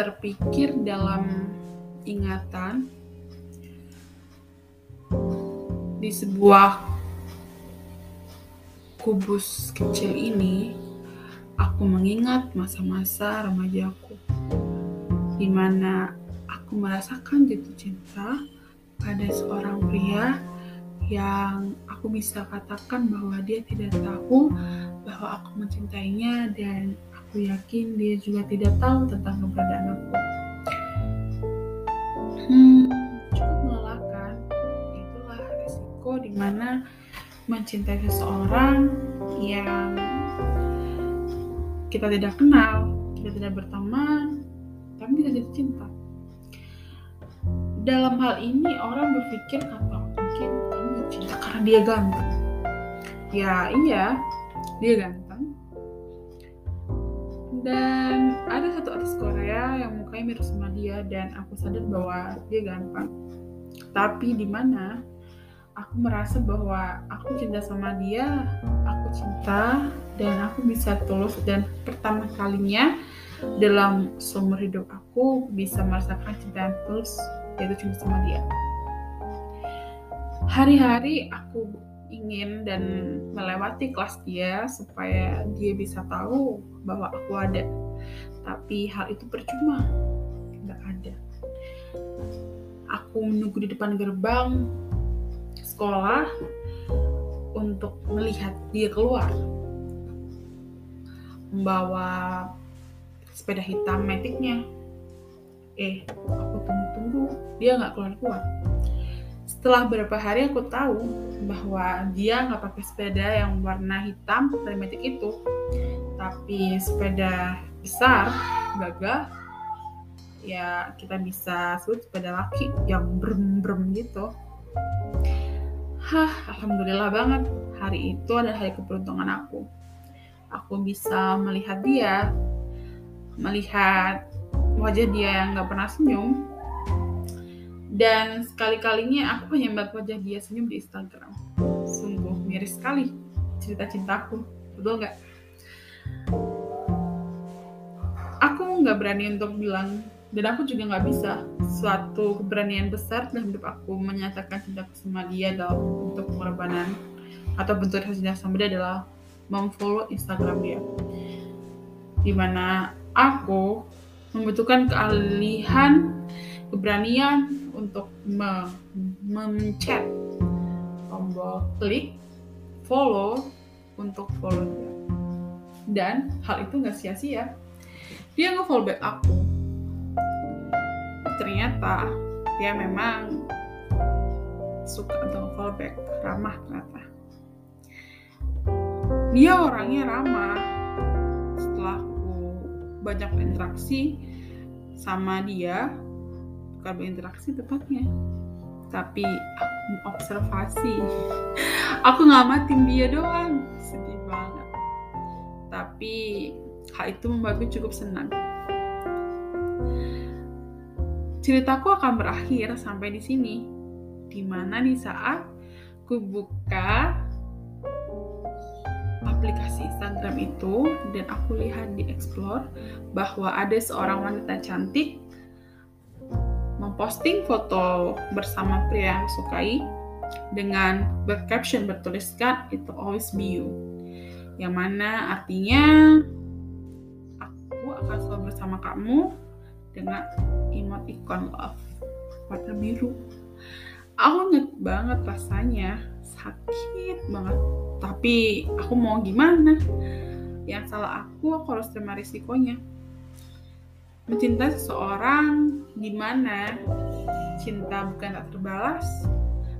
terpikir dalam ingatan di sebuah kubus kecil ini aku mengingat masa-masa remajaku di mana aku merasakan jatuh cinta pada seorang pria yang aku bisa katakan bahwa dia tidak tahu bahwa aku mencintainya dan aku yakin dia juga tidak tahu tentang keberadaan aku. Hmm, cukup melelahkan. Itulah resiko di mana mencintai seseorang yang kita tidak kenal, kita tidak berteman, tapi kita jatuh cinta. Dalam hal ini orang berpikir apa mungkin kamu cinta karena dia ganteng. Ya iya, dia ganteng. Dan ada satu artis Korea yang mukanya mirip sama dia dan aku sadar bahwa dia ganteng. Tapi di mana aku merasa bahwa aku cinta sama dia, aku cinta dan aku bisa tulus dan pertama kalinya dalam seumur hidup aku bisa merasakan cinta yang tulus yaitu cinta sama dia. Hari-hari aku ingin dan melewati kelas dia supaya dia bisa tahu bahwa aku ada. Tapi hal itu percuma, nggak ada. Aku menunggu di depan gerbang sekolah untuk melihat dia keluar. Membawa sepeda hitam metiknya. Eh aku tunggu-tunggu. Dia nggak keluar-keluar. Setelah beberapa hari aku tahu bahwa dia nggak pakai sepeda yang warna hitam dari metik itu tapi sepeda besar gagah ya kita bisa sebut sepeda laki yang brem-brem gitu Hah, alhamdulillah banget. Hari itu adalah hari keberuntungan aku. Aku bisa melihat dia, melihat wajah dia yang gak pernah senyum. Dan sekali-kalinya aku hanya melihat wajah dia senyum di Instagram. Sungguh miris sekali cerita cintaku. Betul nggak? Aku nggak berani untuk bilang dan aku juga nggak bisa. Suatu keberanian besar dalam hidup aku menyatakan cintaku sama dia dalam bentuk pengorbanan atau bentuk cinta sama dia adalah memfollow Instagram dia. Di mana aku membutuhkan keahlian keberanian untuk me mencet tombol klik follow untuk follow dia dan hal itu nggak sia-sia. Dia nge-follow back aku. Ternyata dia memang suka untuk fallback ramah ternyata. Dia orangnya ramah setelah aku banyak berinteraksi sama dia bukan berinteraksi tepatnya tapi aku observasi. Aku ngamatin dia doang. Sedih tapi hal itu membuatku cukup senang ceritaku akan berakhir sampai di sini. Di mana di saat ku buka aplikasi Instagram itu dan aku lihat di explore bahwa ada seorang wanita cantik memposting foto bersama pria yang sukai dengan bercaption bertuliskan itu always be you yang mana artinya aku akan selalu bersama kamu dengan emoticon love warna biru. Aku inget banget rasanya sakit banget. Tapi aku mau gimana? Yang salah aku aku harus terima risikonya. Mencintai seseorang di mana cinta bukan tak terbalas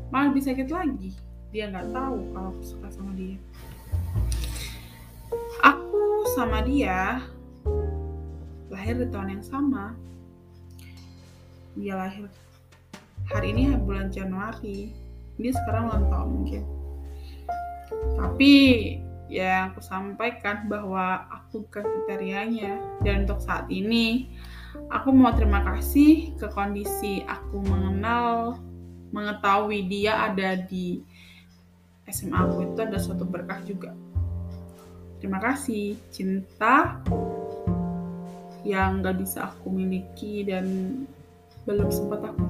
malah lebih sakit lagi. Dia nggak tahu kalau aku suka sama dia sama dia lahir di tahun yang sama. Dia lahir hari ini bulan Januari. Dia sekarang ulang tahun mungkin. Tapi ya aku sampaikan bahwa aku bukan kriterianya. Dan untuk saat ini aku mau terima kasih ke kondisi aku mengenal mengetahui dia ada di SMA aku. Itu ada suatu berkah juga terima kasih. Cinta yang gak bisa aku miliki dan belum sempat aku